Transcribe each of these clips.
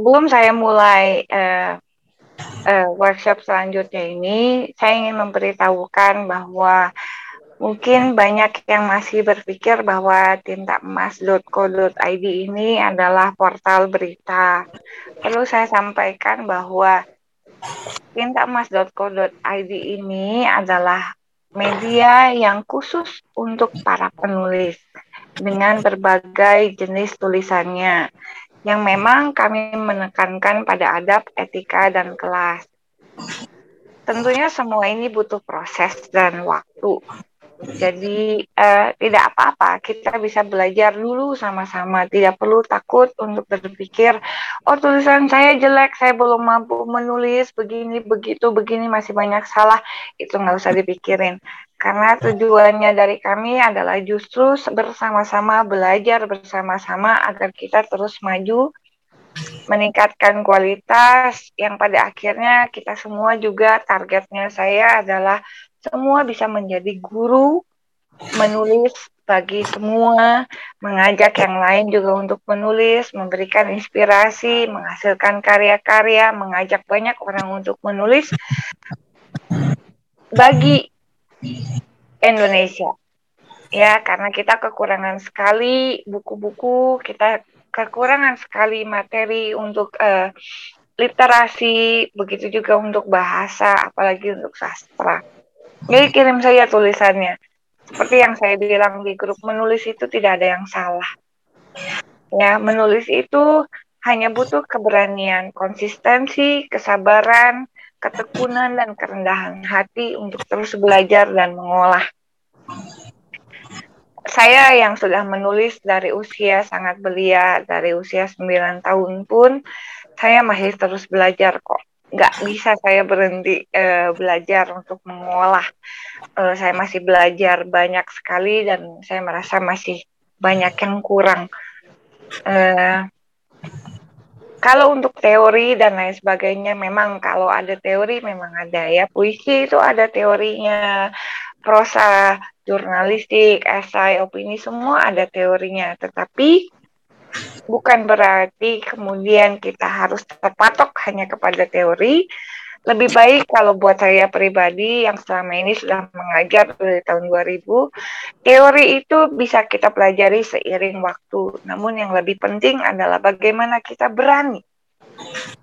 sebelum saya mulai uh, uh, workshop selanjutnya ini, saya ingin memberitahukan bahwa mungkin banyak yang masih berpikir bahwa tintaemas.co.id ini adalah portal berita. Perlu saya sampaikan bahwa tintaemas.co.id ini adalah media yang khusus untuk para penulis dengan berbagai jenis tulisannya yang memang kami menekankan pada adab, etika, dan kelas. Tentunya semua ini butuh proses dan waktu. Jadi uh, tidak apa-apa, kita bisa belajar dulu sama-sama. Tidak perlu takut untuk berpikir, oh tulisan saya jelek, saya belum mampu menulis begini, begitu, begini masih banyak salah. Itu nggak usah dipikirin. Karena tujuannya dari kami adalah justru bersama-sama belajar bersama-sama agar kita terus maju meningkatkan kualitas. Yang pada akhirnya kita semua juga targetnya saya adalah semua bisa menjadi guru menulis bagi semua, mengajak yang lain juga untuk menulis, memberikan inspirasi, menghasilkan karya-karya, mengajak banyak orang untuk menulis. Bagi Indonesia. Ya, karena kita kekurangan sekali buku-buku, kita kekurangan sekali materi untuk uh, literasi, begitu juga untuk bahasa, apalagi untuk sastra. Jadi kirim saya tulisannya. Seperti yang saya bilang di grup menulis itu tidak ada yang salah. Ya, menulis itu hanya butuh keberanian, konsistensi, kesabaran, ketekunan dan kerendahan hati untuk terus belajar dan mengolah. Saya yang sudah menulis dari usia sangat belia, dari usia 9 tahun pun, saya masih terus belajar kok nggak bisa saya berhenti uh, belajar untuk mengolah. Uh, saya masih belajar banyak sekali dan saya merasa masih banyak yang kurang. Uh, kalau untuk teori dan lain sebagainya, memang kalau ada teori memang ada ya. Puisi itu ada teorinya, prosa, jurnalistik, esai, opini semua ada teorinya. Tetapi bukan berarti kemudian kita harus terpatok hanya kepada teori. Lebih baik kalau buat saya pribadi yang selama ini sudah mengajar dari tahun 2000, teori itu bisa kita pelajari seiring waktu. Namun yang lebih penting adalah bagaimana kita berani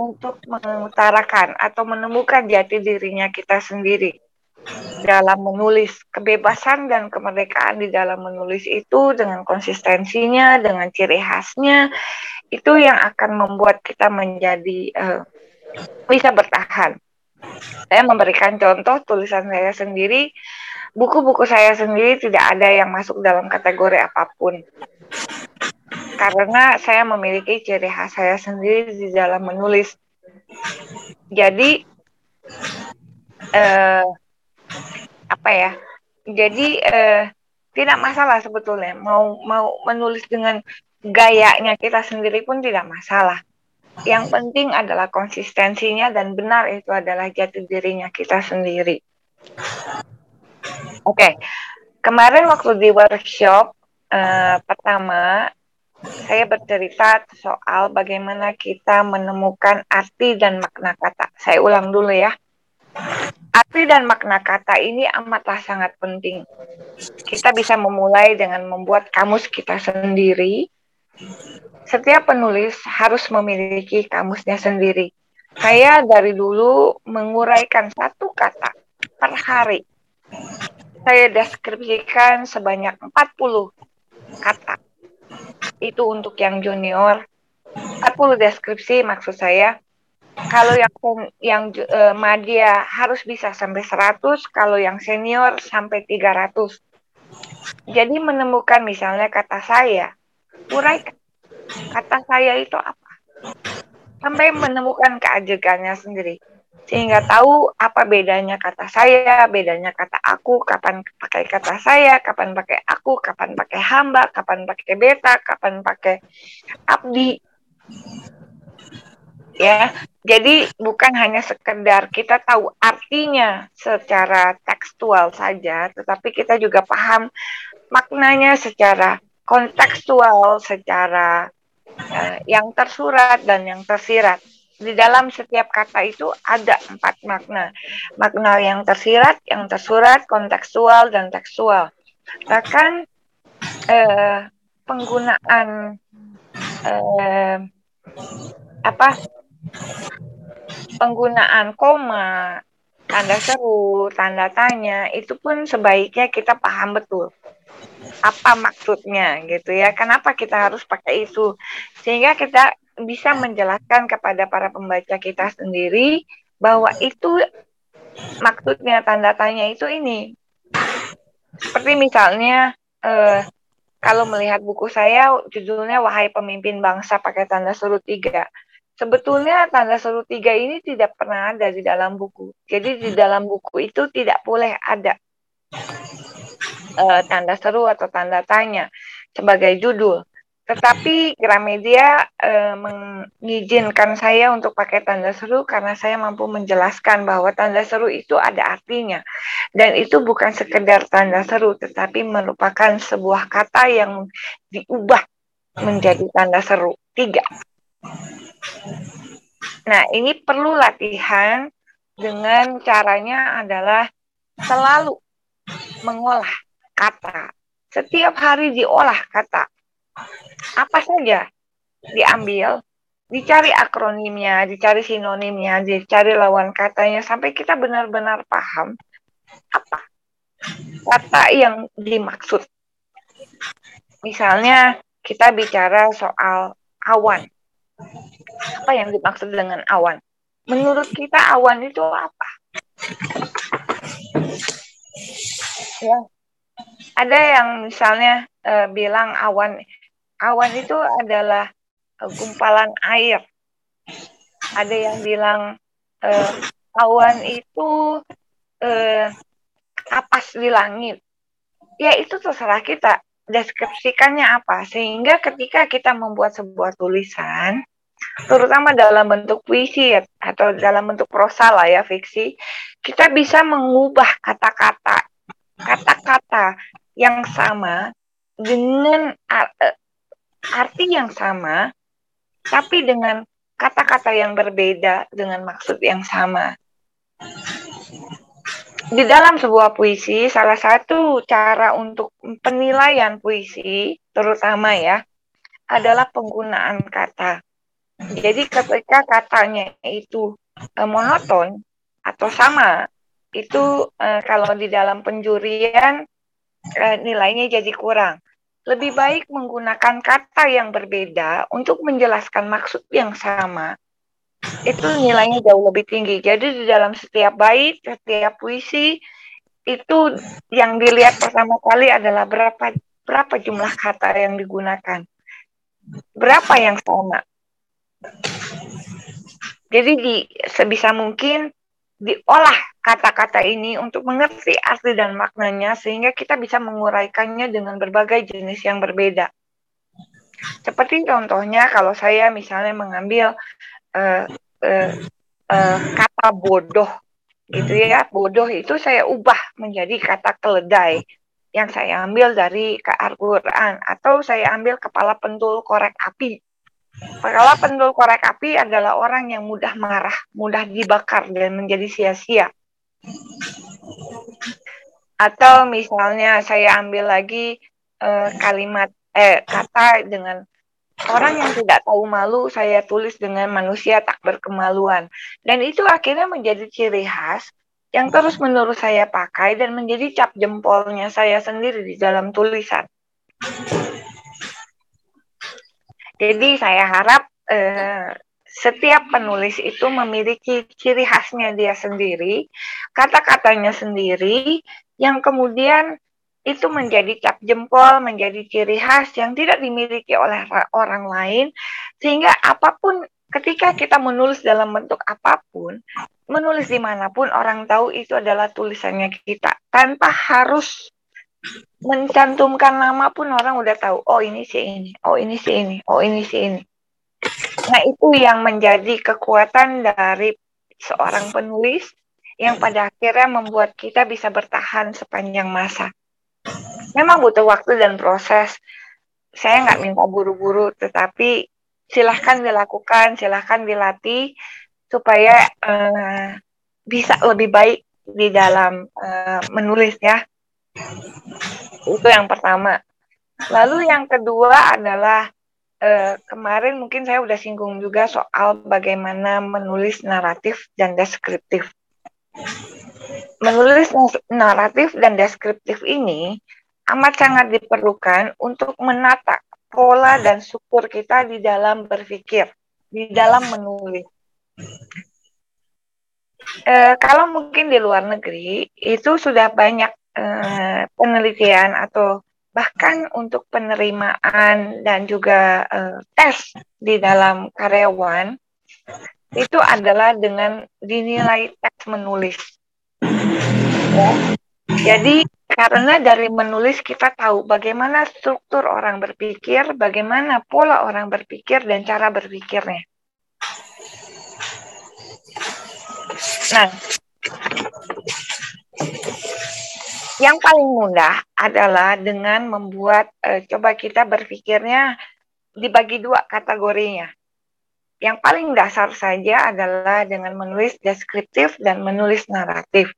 untuk mengutarakan atau menemukan jati dirinya kita sendiri dalam menulis kebebasan dan kemerdekaan di dalam menulis itu dengan konsistensinya dengan ciri khasnya itu yang akan membuat kita menjadi uh, bisa bertahan. Saya memberikan contoh tulisan saya sendiri. Buku-buku saya sendiri tidak ada yang masuk dalam kategori apa pun. Karena saya memiliki ciri khas saya sendiri di dalam menulis. Jadi uh, apa ya? Jadi eh, tidak masalah sebetulnya. Mau mau menulis dengan gayanya kita sendiri pun tidak masalah yang penting adalah konsistensinya dan benar itu adalah jati dirinya kita sendiri oke okay. kemarin waktu di workshop eh, pertama saya bercerita soal bagaimana kita menemukan arti dan makna kata. Saya ulang dulu ya. Arti dan makna kata ini amatlah sangat penting. Kita bisa memulai dengan membuat kamus kita sendiri. Setiap penulis harus memiliki kamusnya sendiri. Saya dari dulu menguraikan satu kata per hari. Saya deskripsikan sebanyak 40 kata. Itu untuk yang junior. 40 deskripsi maksud saya kalau yang yang uh, media harus bisa sampai 100, kalau yang senior sampai 300. Jadi menemukan misalnya kata saya, uraikan kata saya itu apa? Sampai menemukan keajegannya sendiri. Sehingga tahu apa bedanya kata saya, bedanya kata aku, kapan pakai kata saya, kapan pakai aku, kapan pakai hamba, kapan pakai beta, kapan pakai abdi ya. Jadi bukan hanya sekedar kita tahu artinya secara tekstual saja, tetapi kita juga paham maknanya secara kontekstual, secara yang tersurat dan yang tersirat. Di dalam setiap kata itu ada empat makna. Makna yang tersirat, yang tersurat, kontekstual, dan tekstual. Bahkan uh, penggunaan uh, apa penggunaan koma, tanda seru, tanda tanya itu pun sebaiknya kita paham betul apa maksudnya gitu ya. Kenapa kita harus pakai itu? Sehingga kita bisa menjelaskan kepada para pembaca kita sendiri bahwa itu maksudnya tanda tanya itu ini. Seperti misalnya eh, kalau melihat buku saya judulnya Wahai Pemimpin Bangsa pakai tanda seru tiga. Sebetulnya tanda seru tiga ini tidak pernah ada di dalam buku. Jadi di dalam buku itu tidak boleh ada uh, tanda seru atau tanda tanya sebagai judul. Tetapi Gramedia uh, mengizinkan saya untuk pakai tanda seru karena saya mampu menjelaskan bahwa tanda seru itu ada artinya. Dan itu bukan sekedar tanda seru, tetapi merupakan sebuah kata yang diubah menjadi tanda seru. Tiga. Nah, ini perlu latihan dengan caranya adalah selalu mengolah kata. Setiap hari diolah kata. Apa saja diambil, dicari akronimnya, dicari sinonimnya, dicari lawan katanya sampai kita benar-benar paham apa kata yang dimaksud. Misalnya kita bicara soal awan. Apa yang dimaksud dengan awan? Menurut kita awan itu apa? Ya, ada yang misalnya uh, bilang awan awan itu adalah uh, gumpalan air. Ada yang bilang uh, awan itu uh, kapas di langit. Ya itu terserah kita deskripsikannya apa. Sehingga ketika kita membuat sebuah tulisan, terutama dalam bentuk puisi atau dalam bentuk prosa lah ya fiksi, kita bisa mengubah kata-kata kata-kata yang sama dengan eh, arti yang sama, tapi dengan kata-kata yang berbeda dengan maksud yang sama. Di dalam sebuah puisi, salah satu cara untuk penilaian puisi, terutama ya, adalah penggunaan kata. Jadi ketika katanya itu eh, monoton atau sama, itu eh, kalau di dalam penjurian eh, nilainya jadi kurang. Lebih baik menggunakan kata yang berbeda untuk menjelaskan maksud yang sama. Itu nilainya jauh lebih tinggi. Jadi di dalam setiap bait, setiap puisi itu yang dilihat pertama kali adalah berapa berapa jumlah kata yang digunakan. Berapa yang sama. Jadi di sebisa mungkin diolah kata-kata ini untuk mengerti arti dan maknanya sehingga kita bisa menguraikannya dengan berbagai jenis yang berbeda. Seperti contohnya kalau saya misalnya mengambil uh, uh, uh, kata bodoh gitu ya, bodoh itu saya ubah menjadi kata keledai yang saya ambil dari Al-Quran atau saya ambil kepala pentul korek api Kepala pendul korek api adalah orang yang mudah marah, mudah dibakar dan menjadi sia-sia. Atau misalnya saya ambil lagi uh, kalimat eh kata dengan orang yang tidak tahu malu saya tulis dengan manusia tak berkemaluan. Dan itu akhirnya menjadi ciri khas yang terus menerus saya pakai dan menjadi cap jempolnya saya sendiri di dalam tulisan. Jadi saya harap eh, setiap penulis itu memiliki ciri khasnya dia sendiri, kata-katanya sendiri, yang kemudian itu menjadi cap jempol, menjadi ciri khas yang tidak dimiliki oleh orang lain, sehingga apa pun ketika kita menulis dalam bentuk apa pun, menulis di mana pun orang tahu itu adalah tulisannya kita, tanpa harus mencantumkan nama pun orang udah tahu oh ini si ini oh ini si ini oh ini si ini. Nah itu yang menjadi kekuatan dari seorang penulis yang pada akhirnya membuat kita bisa bertahan sepanjang masa memang butuh waktu dan proses saya nggak minta buru-buru tetapi silahkan dilakukan, silahkan dilatih supaya uh, bisa lebih baik di dalam uh, menulis ya. Itu yang pertama. Lalu yang kedua adalah uh, kemarin mungkin saya udah singgung juga soal bagaimana menulis naratif dan deskriptif. Menulis naratif dan deskriptif ini amat sangat diperlukan untuk menata pola dan struktur kita di dalam berpikir, di dalam menulis. E, kalau mungkin di luar negeri itu sudah banyak e, penelitian atau bahkan untuk penerimaan dan juga e, tes di dalam karyawan itu adalah dengan dinilai tes menulis. Ya. Jadi karena dari menulis kita tahu bagaimana struktur orang berpikir, bagaimana pola orang berpikir dan cara berpikirnya. Nah, yang paling mudah adalah dengan membuat e, coba kita berpikirnya dibagi dua kategorinya. Yang paling dasar saja adalah dengan menulis deskriptif dan menulis naratif.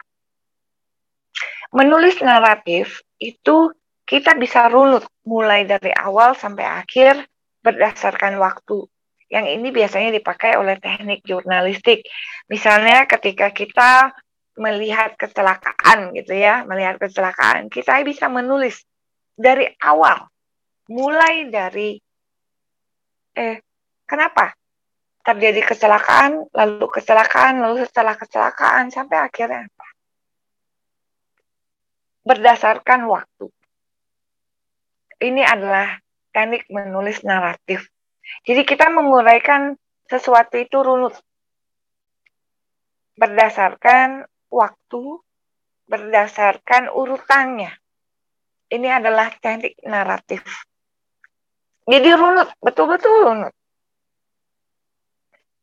Menulis naratif itu kita bisa runut mulai dari awal sampai akhir berdasarkan waktu. Yang ini biasanya dipakai oleh teknik jurnalistik. Misalnya ketika kita melihat kecelakaan gitu ya, melihat kecelakaan, kita bisa menulis dari awal, mulai dari eh kenapa terjadi kecelakaan, lalu kecelakaan, lalu setelah kecelakaan, sampai akhirnya apa? Berdasarkan waktu. Ini adalah teknik menulis naratif. Jadi kita menguraikan sesuatu itu runut. Berdasarkan waktu, berdasarkan urutannya. Ini adalah teknik naratif. Jadi runut, betul-betul runut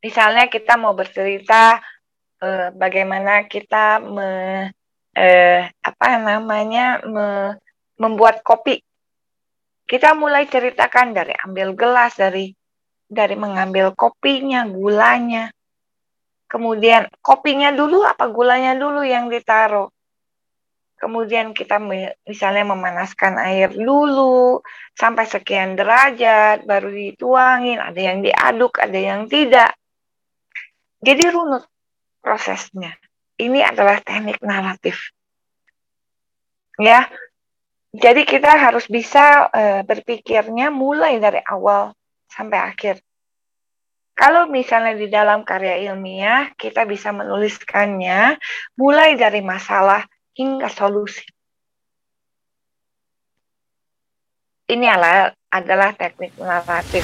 misalnya kita mau bercerita eh, bagaimana kita me, eh, apa namanya me, membuat kopi. Kita mulai ceritakan dari ambil gelas, dari dari mengambil kopinya, gulanya. Kemudian kopinya dulu apa gulanya dulu yang ditaruh. Kemudian kita misalnya memanaskan air dulu sampai sekian derajat, baru dituangin, ada yang diaduk, ada yang tidak. Jadi runut prosesnya. Ini adalah teknik naratif. Ya. Jadi kita harus bisa e, berpikirnya mulai dari awal sampai akhir. Kalau misalnya di dalam karya ilmiah, kita bisa menuliskannya mulai dari masalah hingga solusi. Ini adalah, adalah teknik naratif.